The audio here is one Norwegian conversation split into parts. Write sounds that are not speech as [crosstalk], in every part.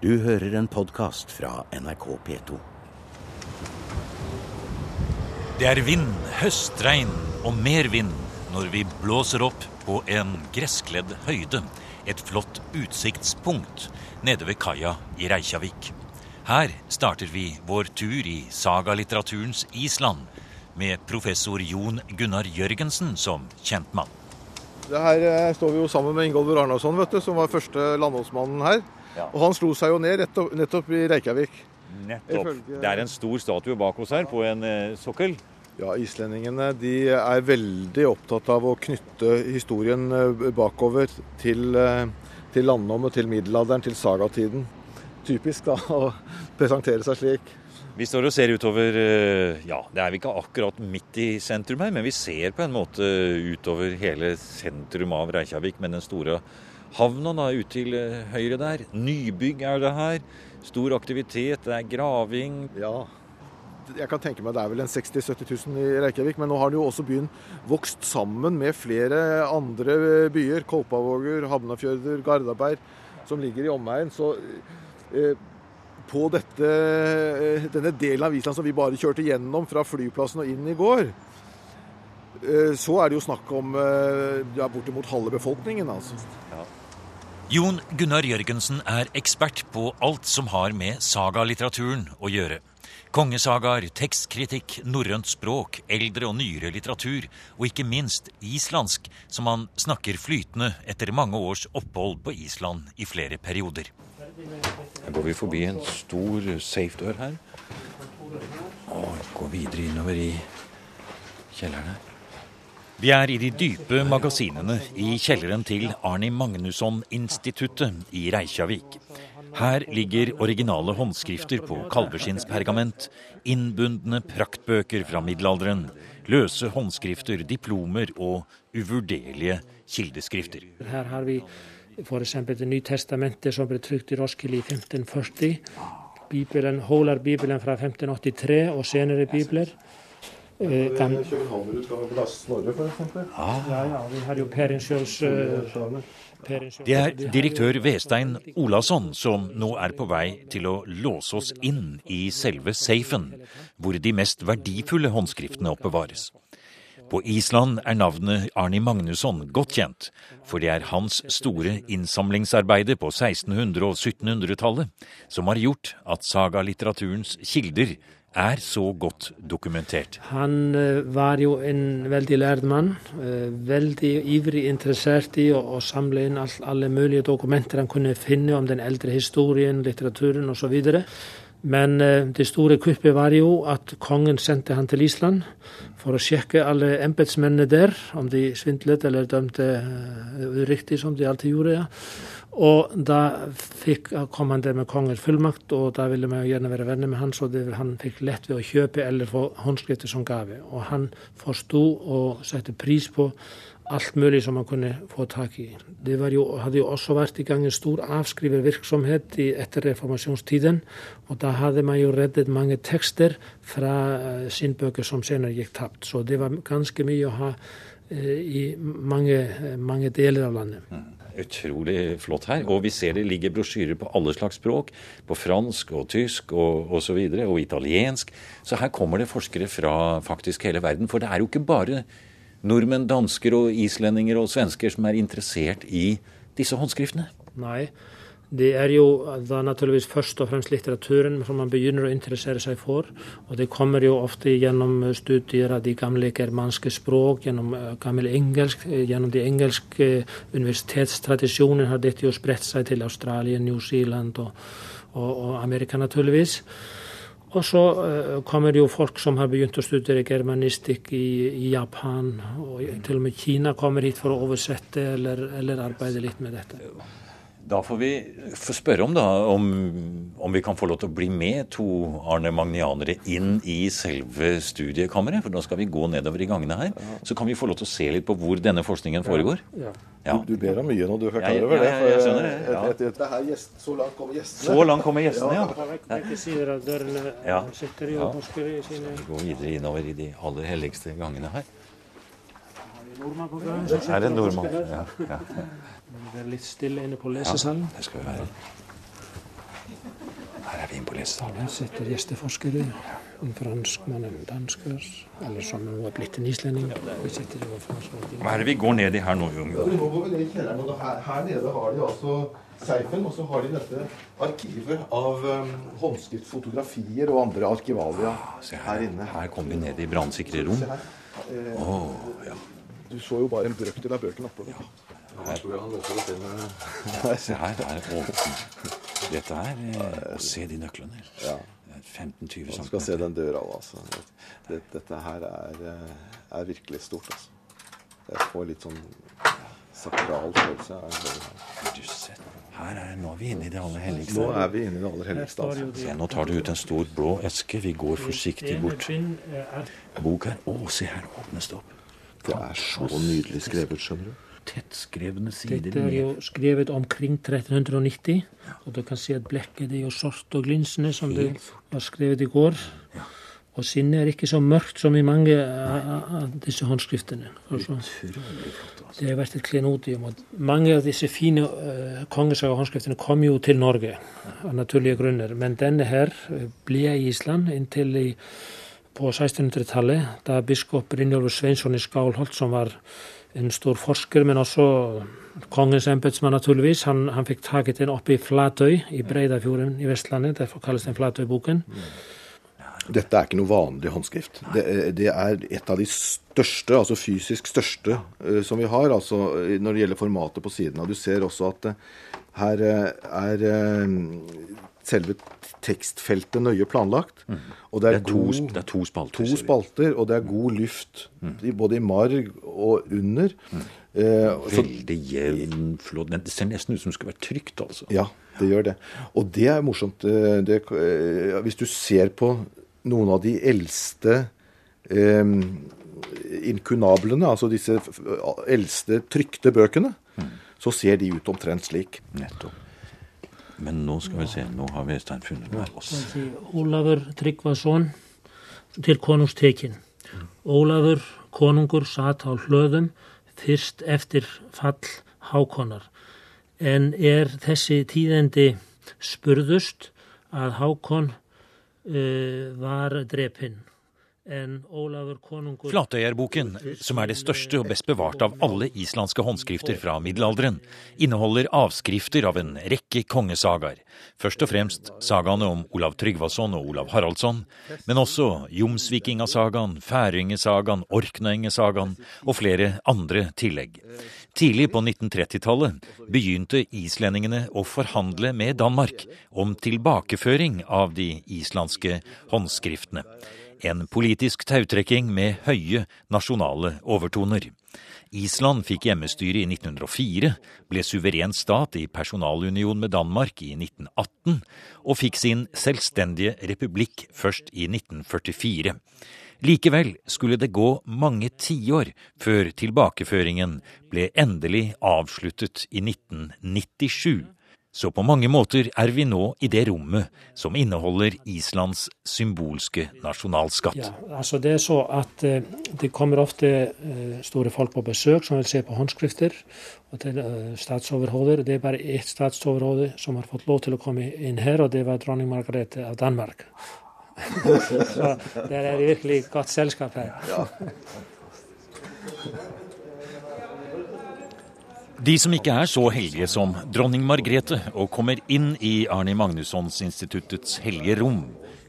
Du hører en podkast fra NRK P2. Det er vind, høstregn og mer vind når vi blåser opp på en gresskledd høyde, et flott utsiktspunkt nede ved kaia i Reykjavik. Her starter vi vår tur i sagalitteraturens Island med professor Jon Gunnar Jørgensen som kjentmann. Det her eh, står vi jo sammen med vet du, som var første landholdsmannen her. Ja. Og han slo seg jo ned nettopp, nettopp i Reykjavik. Nettopp. Følge... Det er en stor statue bak oss her på en eh, sokkel. Ja, islendingene de er veldig opptatt av å knytte historien eh, bakover til, eh, til landnommet, til middelalderen, til sagatiden. Typisk da, [laughs] å presentere seg slik. Vi står og ser utover Ja, det er vi ikke akkurat midt i sentrum her, men vi ser på en måte utover hele sentrum av Reykjavik med den store havna da, ut til eh, høyre der. Nybygg er det her. Stor aktivitet, det er graving. Ja, jeg kan tenke meg det er vel en 60 000-70 000 i Reykjavik, men nå har jo også byen vokst sammen med flere andre byer. Kolpavåger, Havnafjørder, Gardaberg, som ligger i omegn. Så eh, på dette, eh, denne delen av Island som vi bare kjørte gjennom fra flyplassen og inn i går, eh, så er det jo snakk om eh, ja, bortimot halve befolkningen, altså. Jon Gunnar Jørgensen er ekspert på alt som har med sagalitteraturen å gjøre. Kongesagaer, tekstkritikk, norrønt språk, eldre og nyere litteratur, og ikke minst islandsk, som han snakker flytende etter mange års opphold på Island i flere perioder. Her går vi forbi en stor safe-dør her. Og går videre innover i kjelleren her. Vi er i de dype magasinene i kjelleren til Arni Magnusson-instituttet i Reykjavik. Her ligger originale håndskrifter på kalveskinnspergament, innbundne praktbøker fra middelalderen, løse håndskrifter, diplomer og uvurderlige kildeskrifter. Her har vi f.eks. Det nye testamentet som ble trykt i Roskilde i 1540. Bibelen, Holar-bibelen fra 1583 og senere bibler. Eh, gam- Københavnerutgave av Snorre, f.eks. ja, ja, vi har jo Perinsjøls uh, Det er direktør Vestein Olasson som nå er på vei til å låse oss inn i selve safen, hvor de mest verdifulle håndskriftene oppbevares. På Island er navnet Arni Magnusson godt kjent, for det er hans store innsamlingsarbeide på 1600- og 1700-tallet som har gjort at sagalitteraturens kilder er så godt dokumentert. Han eh, var jo en veldig lærd mann. eh, veldig ivrig interessert i å, samle inn all, alle mulige dokumenter han kunne finne om den eldre historien, litteraturen osv. Men eh, det store kuppet var jo at kongen sendte han til Island for å sjekke alle embetsmennene der, om de svindlet eller dømte uriktig, som de alltid gjorde. ja. Og da fikk, kom han der med kongens fullmakt, og da ville vi gjerne være venner med han, så det, han fikk lett ved å kjøpe eller få håndskrifter som gave. Og han forsto og satte pris på alt mulig som han kunne få tak i. Det jo, hadde jo også vært i gang en stor avskrivervirksomhet i, etter reformasjonstiden, og da hadde man jo reddet mange tekster fra uh, sinnbøker som senere gikk tapt. Så det var ganske mye å ha eh, i mange, eh, mange deler av landet. Utrolig flott her. Og vi ser det ligger brosjyrer på alle slags språk. På fransk og tysk og osv. Og, så videre, og italiensk. Så her kommer det forskere fra faktisk hele verden. For det er jo ikke bare nordmenn, dansker og islendinger og svensker som er interessert i disse håndskriftene. Nei. Det er jo da naturligvis først og fremst litteraturen som man begynner å interessere seg for. Og det kommer jo ofte gjennom studier av de gamle germanske språk, gjennom eh, gammel engelsk, eh, gjennom de engelske universitetstradisjonene har dette jo spredt seg til Australia, New Zealand og, og, og Amerika naturligvis. Og så uh, kommer jo folk som har begynt å studere germanistikk i, i Japan, og til og med Kina kommer hit for å oversette eller, eller arbeide litt med dette. Da får vi få spørre om, da, om, om vi kan få lov til å bli med to Arne Magnianere inn i selve studiekammeret. For nå skal vi gå nedover i gangene her. Så kan vi få lov til å se litt på hvor denne forskningen foregår. Ja. Ja. Du ber om mye når du er klar over det. jeg skjønner det, ja. Et, et, et, her gjest, så langt kommer gjestene. Så langt kommer gjestene, ja. Ja. Ja. forskere i sine Vi går videre innover i de aller helligste gangene her. Nordmann på gangen. Er det en nordmann. Ja, ja. Det er litt stille inne på lesesalen. Det skal vi være. lese. Her sitter gjesteforskere. En franskmann, en dansker, eller som nå er blitt en islending. Vi sitter. Hva er det vi går ned i her nå, Jon? Vi her, her nede har de altså seifen, og så har de dette arkivet av um, håndskrift, fotografier og andre arkivalia Se her inne. Her kommer vi ned i brannsikre rom. Å, her. Eh, ja. Du så jo bare en brøkdel av bøkene oppe. Ja. Her tror jeg han løser det med det åpent. Dette er eh, Se de nøklene. Ja. 15-20 Man skal se den døra òg, altså. Dette, dette her er, eh, er virkelig stort, altså. Jeg får litt sånn sakral følelse her. Du ser. Her er, nå er vi inne i det aller helligste. Nå er vi inne i det aller helligste. Altså. Se, nå tar du ut en stor blå eske. Vi går forsiktig bort. Bok her. Å, se her åpnes det opp. Det er så nydelig skrevet, skjønner du. Tettskrevne sider Dette er jo skrevet omkring 1390, og du kan se at blekket er jo sort og glinsende, som det var skrevet i går. Og sinnet er ikke så mørkt som i mange av disse håndskriftene. Altså, det har vært et klenodium. og Mange av disse fine uh, kongesagahåndskriftene kom jo til Norge av naturlige grunner, men denne her eh, ble i Island inntil i, på 1600-tallet, da biskop Brynjolfur Sveinsson i Skálholt, som var en stor forsker, men også kongens embetsmann naturligvis, han, han fikk taket den oppe i Flatøy i Breidafjorden i Vestlandet, derfor kalles den Flatøyboken. Dette er ikke noe vanlig håndskrift. Det, det er et av de største, altså fysisk største, eh, som vi har altså, eh, når det gjelder formatet på siden. Og Du ser også at eh, her er selve tekstfeltet nøye planlagt. Og det Det er, god, to, det er to spalter. to spalter, og det er god luft mm. både i marg og under. Eh, Veldig jevn, flott. Det ser nesten ut som det skulle vært trygt, altså. ja, det gjør det. Og det er morsomt. eh, Det, eh, hvis du ser på noen av de eldste eh, inkunablene, altså disse eldste trykte bøkene, så ser de ut omtrent slik. Nettopp. Men nå skal vi se, nå har Vestein funnet hver oss. Ólafur Tryggvason til konungs tekin. Ólafur konungur satt á hlöðum fyrst eftir fall Hákonar. En er þessi tíðendi spurðust að Hákon uh, var drepinn. En Flatøyerboken, som er det største og best bevarte av alle islandske håndskrifter fra middelalderen, inneholder avskrifter av en rekke kongesagaer. Først og fremst sagaene om Olav Tryggvason og Olav Haraldsson, men også Jomsvikingasagaen, Færingesagaen, Orknøyengesagaen og flere andre tillegg. Tidlig på 1930-tallet begynte islendingene å forhandle med Danmark om tilbakeføring av de islandske håndskriftene. En politisk tautrekking med høye nasjonale overtoner. Island fikk hjemmestyre i 1904, ble suveren stat i personalunion med Danmark i 1918, og fikk sin selvstendige republikk først i 1944. Likevel skulle det gå mange tiår før tilbakeføringen ble endelig avsluttet i 1997. Så på mange måter er vi nå i det rommet som inneholder Islands symbolske nasjonalskatt. Ja, altså det er så at eh, det kommer ofte eh, store folk på besøk som vil se på håndskrifter og til eh, statsoverhoder. Det er bare ett statsoverhode som har fått lov til å komme inn her, og det var dronning Margrethe av Danmark. [laughs] så det er virkelig godt selskap her. De som ikke er så heldige som dronning Margrethe og kommer inn i Arni Magnussons-instituttets hellige rom,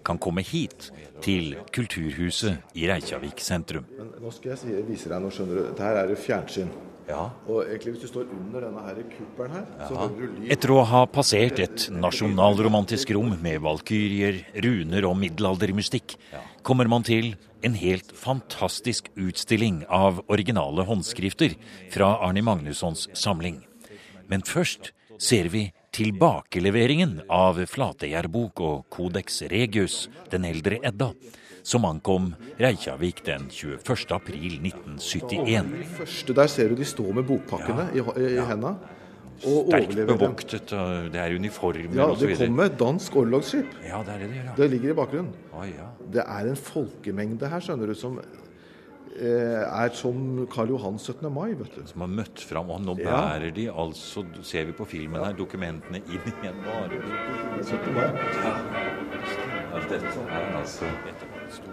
kan komme hit til Kulturhuset i Reykjavik sentrum. Nå skal jeg vise deg noe, skjønner du. Dette er det fjernsyn. Ja. Og egentlig hvis du står under denne her kuppelen her, så hører du lyd. Etter å ha passert et nasjonalromantisk rom med valkyrier, runer og middelaldermystikk, kommer man til en helt fantastisk utstilling av originale håndskrifter fra Arni Magnussons samling. Men først ser vi tilbakeleveringen av Flateyjarbok og Codex Regius, den eldre Edda, som ankom Reykjavik den 21. april 1971. Første der ser du de står med bokpakkene i, i, ja. henda. Og Sterkt bevoktet, det er uniformer Ja, og så det kommer et dansk orlogsskip. Ja, det er det det ja. Det ligger i bakgrunnen. Oi, ja. Det er en folkemengde her, skjønner du, som eh, er som Karl Johan 17. mai, vet du. Som har møtt fram, og nå Ja. bærer de altså, ser vi på filmen her, dokumentene inn i en varebok. dette er altså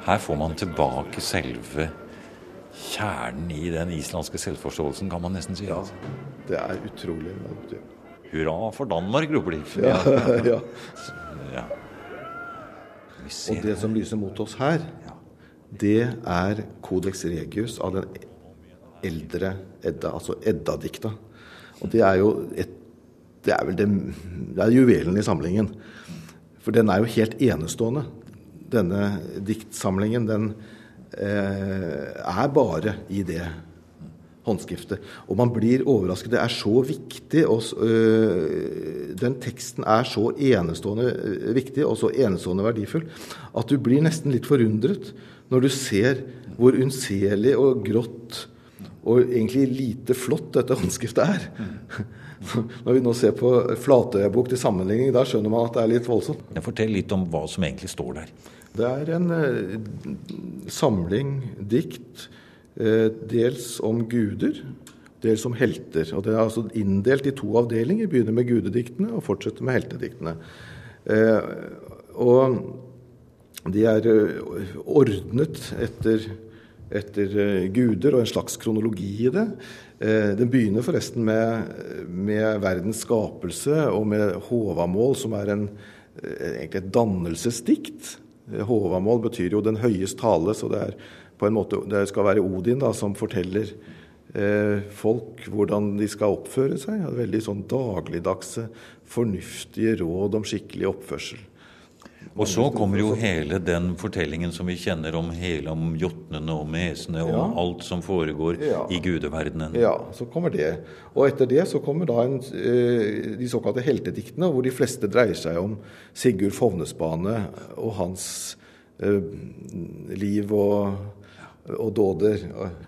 Her får man tilbake selve kjernen i den islandske selvforståelsen, kan man nesten si. Ja, det er utrolig. Hurra for Danmark, roper de. Ja, [laughs] ja. Ja. Og det som lyser mot oss her, det er Codex Regius av den eldre Edda, altså Edda-dikta. Og det er jo et, det er vel det, det er juvelen i samlingen. For den er jo helt enestående. Denne diktsamlingen, den eh, er bare i det håndskriftet. Og man blir overrasket. Det er så viktig. Og, øh, den teksten er så enestående øh, viktig og så enestående verdifull at du blir nesten litt forundret når du ser hvor unnselig og grått og egentlig lite flott dette håndskriftet er. [laughs] Når vi nå ser på Flatøya-bok til sammenligning, da skjønner man at det er litt voldsomt. Fortell litt om hva som egentlig står der. Det er en eh, samling dikt, eh, dels om guder, dels om helter. Og Det er altså inndelt i to avdelinger. Begynner med gudediktene og fortsetter med heltediktene. Eh, og de er ordnet etter, etter guder og en slags kronologi i det. Den begynner forresten med, med verdens skapelse og med Håvamål, som er en, egentlig et dannelsesdikt. Eh, Håvamål betyr jo 'den høyes tale', så det måte, det skal være Odin da, som forteller eh, folk hvordan de skal oppføre seg. Veldig sånn dagligdagse, fornuftige råd om skikkelig oppførsel. Og så kommer jo hele den fortellingen som vi kjenner om hele om jotnene og mesene og Ja. alt som foregår Ja. i gudeverdenen. Ja, så kommer det. Og etter det så kommer da en, eh, de såkalte heltediktene, hvor de fleste dreier seg om Sigurd Fovnesbane og hans eh, liv og, og dåder.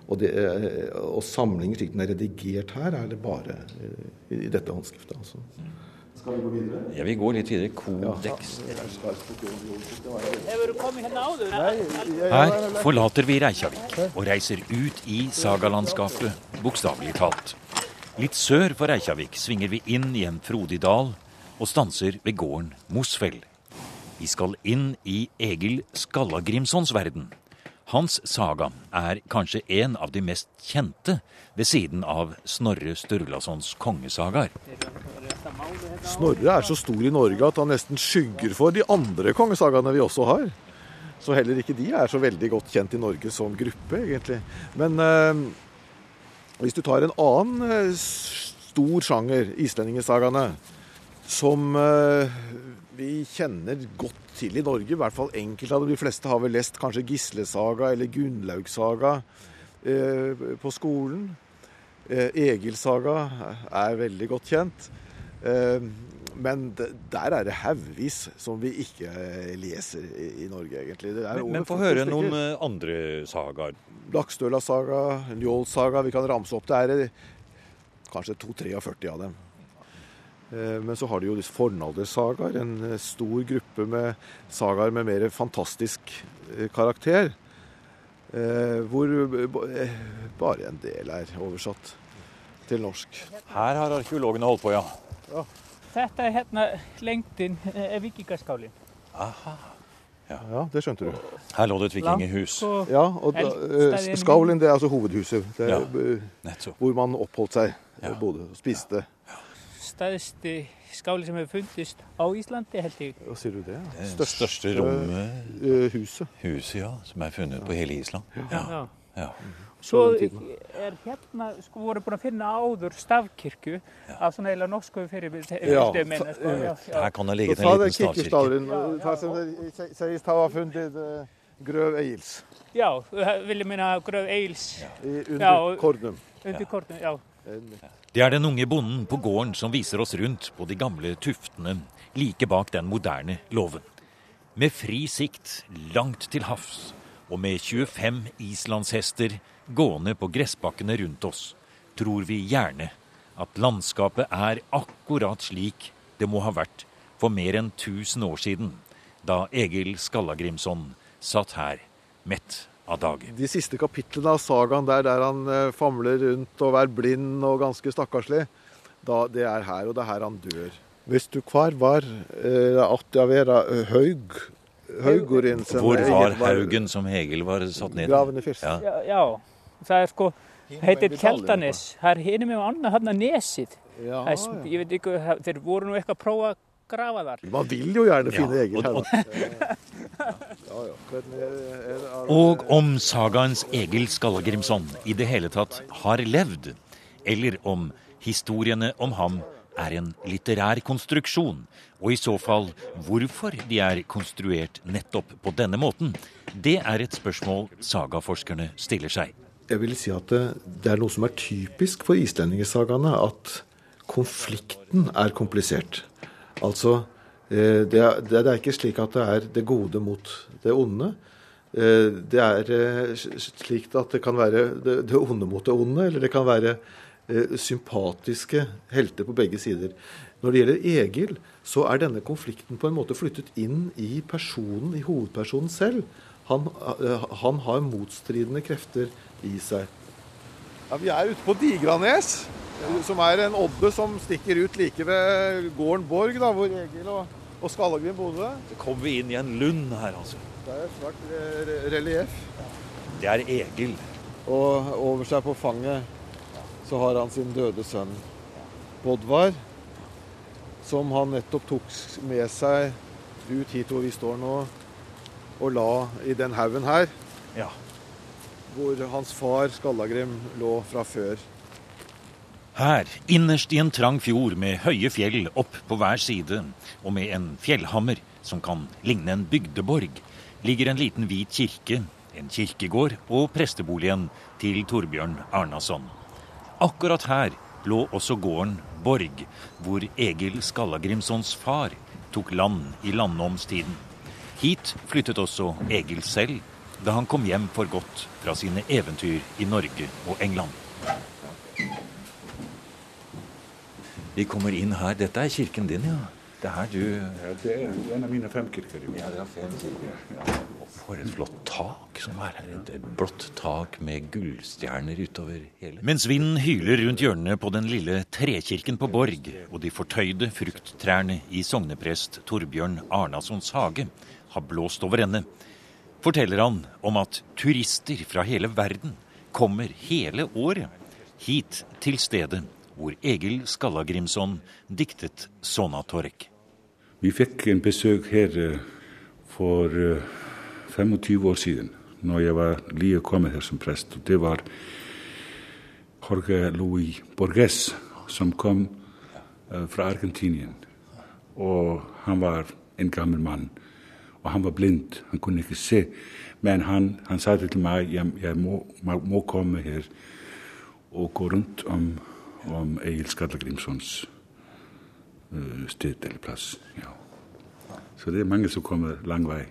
Og, det, eh, og samlingen slik den er redigert her, er det bare eh, i dette håndskriftet. Altså. Skal vi gå videre? Ja, vi går litt videre. Kodeks. Her forlater vi Reykjavik og reiser ut i sagalandskapet, bokstavelig talt. Litt sør for Reykjavik svinger vi inn i en frodig dal og stanser ved gården Mosfell. Vi skal inn i Egil Skallagrimsons verden. Hans saga er kanskje en av de mest kjente ved siden av Snorre Sturlasons kongesagaer. Snorre er så stor i Norge at han nesten skygger for de andre kongesagaene vi også har. Så heller ikke de er så veldig godt kjent i Norge som gruppe, egentlig. Men eh, hvis du tar en annen eh, stor sjanger, islendingesagaene, som eh, vi kjenner godt til i Norge, i hvert fall enkelte av dem. De fleste har vel lest kanskje Gislesaga eller Gunnlaugsaga eh, på skolen. Eh, Egilsaga er veldig godt kjent. Eh, men der er det haugvis som vi ikke eh, leser i, i Norge, egentlig. Det er Men, men få høre stykker. noen eh, andre sagaer. Lakstøla-saga, Njål-saga, vi kan ramse opp. Det er kanskje 2-43 av dem. Eh, Men så har de jo disse fornaldersagaer, en eh, stor gruppe med sagaer med mer fantastisk eh, karakter. eh, Hvor bare en del er oversatt til norsk. Her har arkeologene holdt på, ja. Dette er hérna lengdin er vikingaskálin. Ja, det skjønte du. Her lå det et vikinghus. Ja, og da, Skavlen det er altså hovedhuset. Det er, Ja. Hvor man oppholdt seg, Ja. bodde og spiste. Stæðsti skáli sem hefur fundist á Íslandi held ég. Hva sier du det? Det største rommet, uh, huset. huset, ja, som er funnet på hele Island. Ja. Ja. Svo er hérna, sko voru búin að finna áður stavkirkju af svona eila norsku fyrir Ja, fyrirstöðmenn. Sko. Her kan det ligge til en liten stavkirke. kirkestavlen. er ja, Ta som det se- sies ha funnet eh, Grøv Eils já, það vil ég minna gröf Eils under Kornum. Under Kornum. já. Det er den unge bonden på gården som viser oss rundt på de gamle tuftene like bak den moderne låven. Med fri sikt langt til havs, og med 25 islandshester gående på gressbakkene rundt oss, tror vi gjerne at landskapet er akkurat slik det må ha vært for mer enn 1000 år siden, da Egil Skallagrimson satt her mett av dage. De siste kapitlene av sagaen der, der han eh, famler rundt og er blind og ganske stakkarslig, da, det er her, og det er her han dør. Hvis du kvar var eh, at jeg vera haug Haugurinn som Hvor var Haugen som Hegel var satt ned? Graven i Fyrst. Ja. Det er sko, heitir Kjaldanes, Her er hinum með annað hann nesið. Ja, er Ég veit ekki, það- þeir voru nú eitthvað að prófa að der. Man vil jo gjerne finne Ja, Egil her, da. Ja, Og om sagaens Egil Skallagrimson i det hele tatt har levd, eller om historiene om ham er en litterær konstruksjon, og i så fall hvorfor de er konstruert nettopp på denne måten, det er et spørsmål sagaforskerne stiller seg. Jeg vil si at det, det er noe som er typisk for islendingesagaene, at konflikten er komplisert. Altså, eh, det er, det er ikke slik at det er det gode mot det onde. Eh, Det er eh, slik at det kan være det, onde mot det onde, eller det kan være sympatiske helter på begge sider. Når det gjelder Egil, så er denne konflikten på en måte flyttet inn i personen, i hovedpersonen selv. Han, han har motstridende krefter i seg. Ja, vi er ute på Digranes, som er en odde som stikker ut like ved gården Borg, da, hvor Egil og, og Skallagrim bodde. Så kommer vi inn i en lund her, altså. Det er svært re- re- relieff. Det er Egil. Og over seg på fanget så har han sin døde sønn Bodvar, som han nettopp tok med seg ut hit hvor vi står nå, og la i den haugen her, Ja. Hvor hans far Skallagrim lå fra før. Her, innerst i en trang fjord med høye fjell opp på hver side, og med en fjellhammer som kan ligne en bygdeborg, ligger en liten hvit kirke, en kirkegård og presteboligen til Torbjørn Arnason. Akkurat her lå også gården Borg, hvor Egil Skallagrimsons far tok land i landnomstiden. Hit flyttet også Egil selv da han kom hjem for godt fra sine eventyr i Norge og England. Vi kommer inn her. Dette er kirken din, ja. Det er her du Ja, det er en av mine fem kirker. Ja, det er fem kirker. For et flott tak som er her. Et blått tak med gullstjerner utover hele Mens vinden hyler rundt hjørnene på den lille trekirken på Borg, og de fortøyde frukttrærne i sogneprest Torbjørn Arnasons hage har blåst over ende, forteller han om at turister fra hele verden kommer hele året hit til stedet hvor Egil Skallagrimson diktet Sonatorek. Vi fikk en besøk her eh, for eh, 25 år siden, når jeg var lige kommet her som prest. Og det var Jorge Luis Borges som kom eh, fra Argentinien. Og han var en gammel mann. Og han var blind, han kunne ikke se. Men han, han sa til meg, jeg, jeg må, må, komme her og gå rundt om, om Egil Skallagrimsons uh, sted eller plass. Ja. Så det er mange som kommer lang vei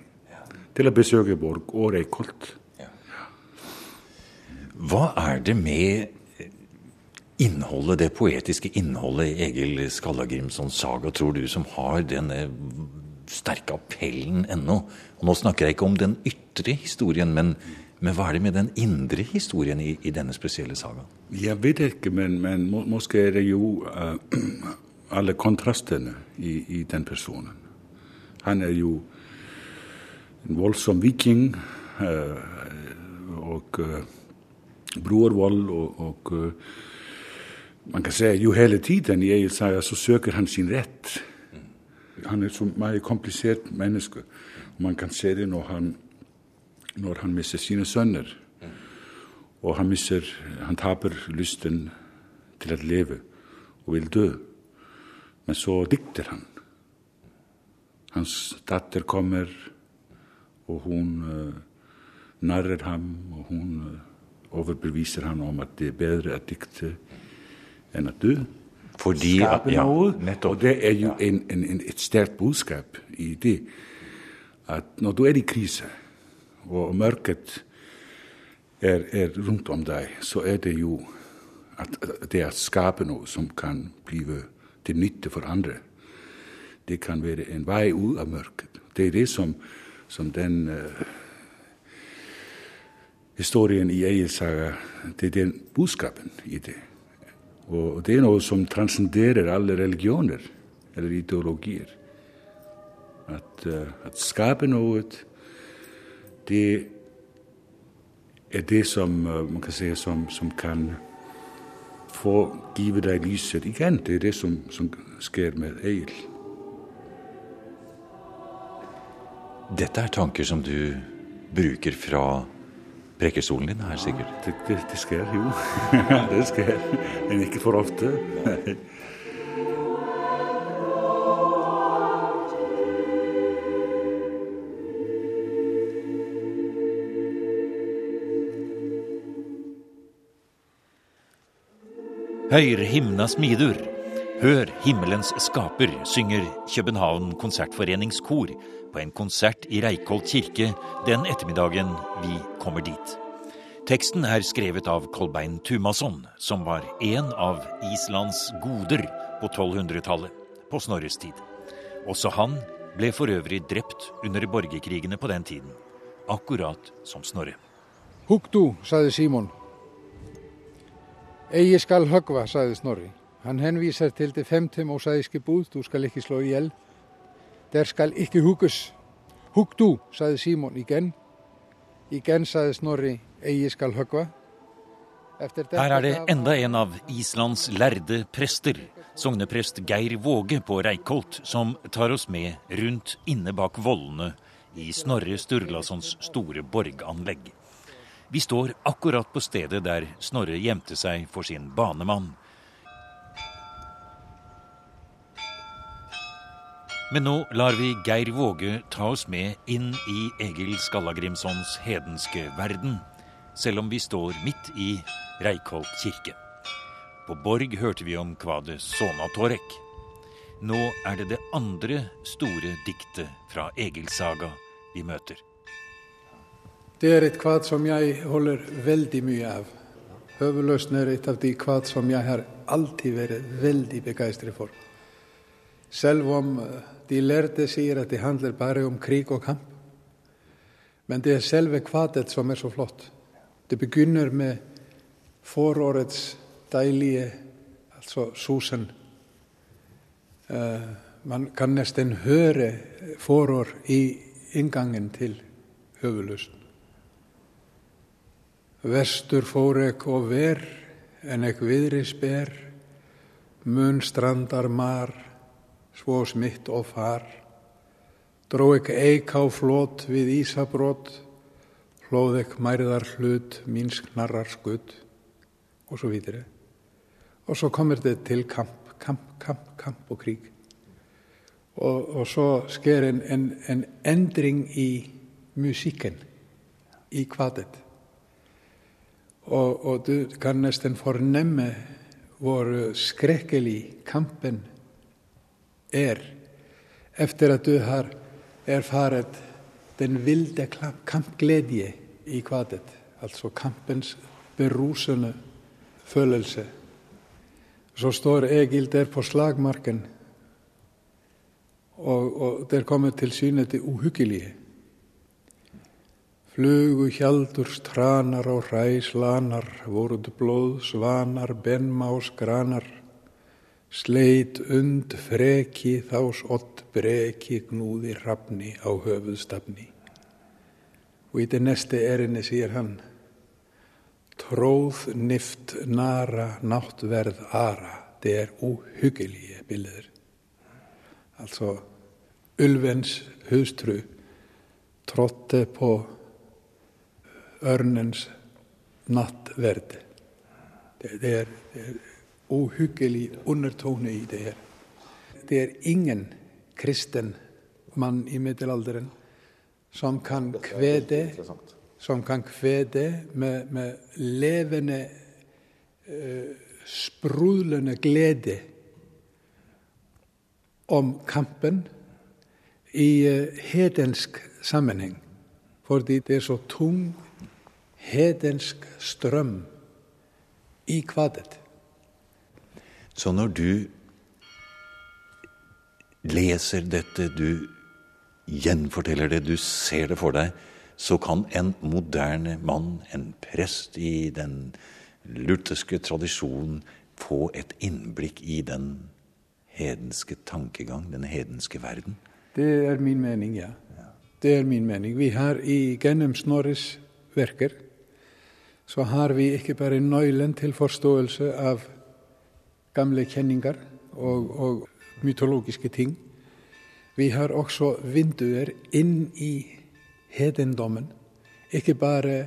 til å besøke Borg og Reykholt. Hva er det med innholdet, det poetiske innholdet i Egil Skallagrimsons saga, tror du, som har denne sterke appellen ennå? Og nå snakker jeg ikke om den ytre historien, men, men hva er det med den indre historien i, i denne spesielle sagaen? Jeg vet ikke, men, men må, måske er det jo uh, alle kontrastene i, i den personen. Han er jo en voldsom viking Uh, og uh, brorvold og, og eh, man kan si jo hele tiden i Egil Saga så søker han sin rett. Han er så veldig komplisert menneske. Man kan se det når han, når han mister sine sønner. Og han, mister, han taper lysten til å leve og vil dø. Men så dikter han. Hans datter kommer, og hun uh, narrer ham, og hun uh, overbeviser ham om at det er bedre å dikte enn å dø. Fordi Skape ja, noe. nettopp. Og det er jo en, en, en, et sterkt budskap i det. At når du er i krise, og mørket er, er rundt om deg, så er det jo at det å skape noe som kan bli til nytte for andre. Det kan være en vei ut av mørket. Det er det som, som den uh, historien i Egil saga, det er den budskapen i det. Og det er noe som transcenderer alle religioner eller ideologier. At, uh, at skape noe, det er det som uh, man kan si som, som kan få give deg lyset igjen. Det er det som, som sker med Egil. Dette er tanker som du bruker fra prekestolen din her, sikkert? Det, det, det skjer jo. [laughs] det skjer. Men ikke for ofte. Høyre himna smidur. Hør himmelens skaper, synger København Konsertforeningskor på en konsert i Reikholt kirke den ettermiddagen vi kommer dit. Teksten er skrevet av Kolbein Tumasson, som var en av Islands goder på 1200-tallet, på Snorres tid. Også han ble for øvrig drept under borgerkrigene på den tiden, akkurat som Snorre. Hugg du, sa Simon. Eigi skal höggva, sa Snorri. Han henviser til det femte mosaiske bud, du skal ikke slå ihjel. Der skal ikke hugges. Hugg du, sa Simon igjen. Igen sa Snorri, eie skal höggva. Her er det enda en av Islands lærde prester, sogneprest Geir Våge på Reikholt, som tar oss med rundt inne bak vollene i Snorre Sturlasons store borganlegg. Vi står akkurat på stedet der Snorre gjemte seg for sin banemann. Men nå lar vi Geir Våge ta oss med inn i Egil Skallagrimsons hedenske verden, selv om vi står midt i Reikholt kirke. På Borg hørte vi om kvadet Sonatorek. Nå er det det andre store diktet fra Egilsaga vi møter. Det er et kvad som jeg holder veldig mye av. Høveløsen er et av de kvad som jeg har alltid vært veldig begeistret for. Selv om de lærde sier at det handler bare om krig og kamp. Men det er selve kvadet som er så flott. Det begynner med forårets deilige, altså susen. Uh, man kan nesten høre forår i inngangen til høveløsten. Vestur fór ek og ver, en ek viðri sper, mun strandar mar, svo smitt og far. Dró ek eik á flót við ísabrót, hlóð ek mærðar hlut, mín knarrar skudd, og svo videre. Og så kommer det til kamp, kamp, kamp, kamp og krig. Og, og så sker en, en, en endring i musikken, i kvadet. Og, og, du kan nesten fornemme hvor skrekkelig kampen er efter at du har erfaret den vilde kampglede i kvadet, altså kampens berusende følelse. Så står Egil der på slagmarken, og, og der kommer til syne det uhyggelige. Flugu hjaldur stranar og hræslanar, voruð blóð svanar, benmás granar, sleit und freki þás ott breki gnúði rafni á höfuðstafni. Og í det næste erinni sier hann, tróð nift nara náttverð ara, det er uhyggelige bilder. Altså, ulvens hustru trådte på ørnens nattverd. Det, det, er, det er uhyggelig undertone i det her. Det er ingen kristen mann i middelalderen som kan kvede, som kan kvede med, med levende, uh, sprudlende glede om kampen i uh, hedensk sammenheng. Fordi det er så tung hedensk strøm i kvadet. Så når du leser dette, du gjenforteller det, du ser det for deg, så kan en moderne mann, en prest i den lutherske tradisjonen, få et innblikk i den hedenske tankegang, den hedenske verden. Det er min mening, ja. Det er min mening. Vi har i gjennom Snorres verker så har vi ikke bare nøkkelen til forståelse av gamle kjenninger og, og mytologiske ting. Vi har også vinduer inn i hedendommen. Ikke bare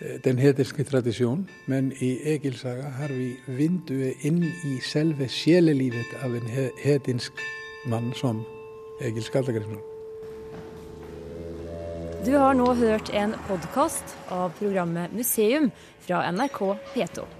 eh, den hedenske tradisjonen, men i Egilsaga har vi vinduet inn i selve sjelelivet av en hedensk mann som Egil Skallagrimsson. Du har nå hørt en podkast av programmet Museum fra NRK P2.